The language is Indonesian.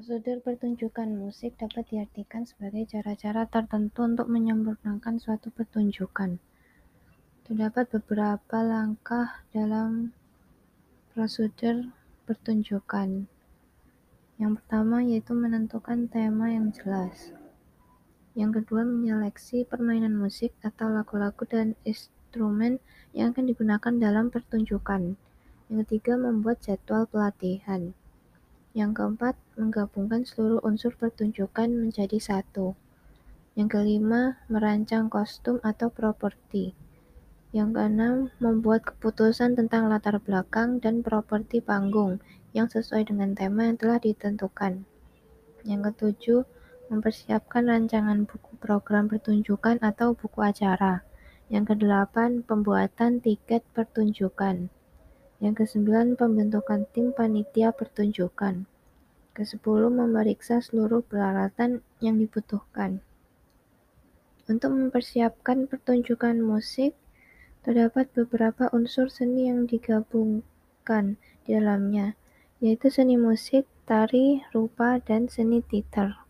Prosedur pertunjukan musik dapat diartikan sebagai cara-cara tertentu untuk menyempurnakan suatu pertunjukan. Terdapat beberapa langkah dalam prosedur pertunjukan. Yang pertama yaitu menentukan tema yang jelas. Yang kedua, menyeleksi permainan musik atau lagu-lagu dan instrumen yang akan digunakan dalam pertunjukan. Yang ketiga, membuat jadwal pelatihan. Yang keempat, menggabungkan seluruh unsur pertunjukan menjadi satu. Yang kelima, merancang kostum atau properti. Yang keenam, membuat keputusan tentang latar belakang dan properti panggung yang sesuai dengan tema yang telah ditentukan. Yang ketujuh, mempersiapkan rancangan buku program pertunjukan atau buku acara. Yang kedelapan, pembuatan tiket pertunjukan. Yang kesembilan, pembentukan tim panitia pertunjukan. Kesepuluh, memeriksa seluruh peralatan yang dibutuhkan. Untuk mempersiapkan pertunjukan musik, terdapat beberapa unsur seni yang digabungkan di dalamnya, yaitu seni musik, tari, rupa, dan seni teater.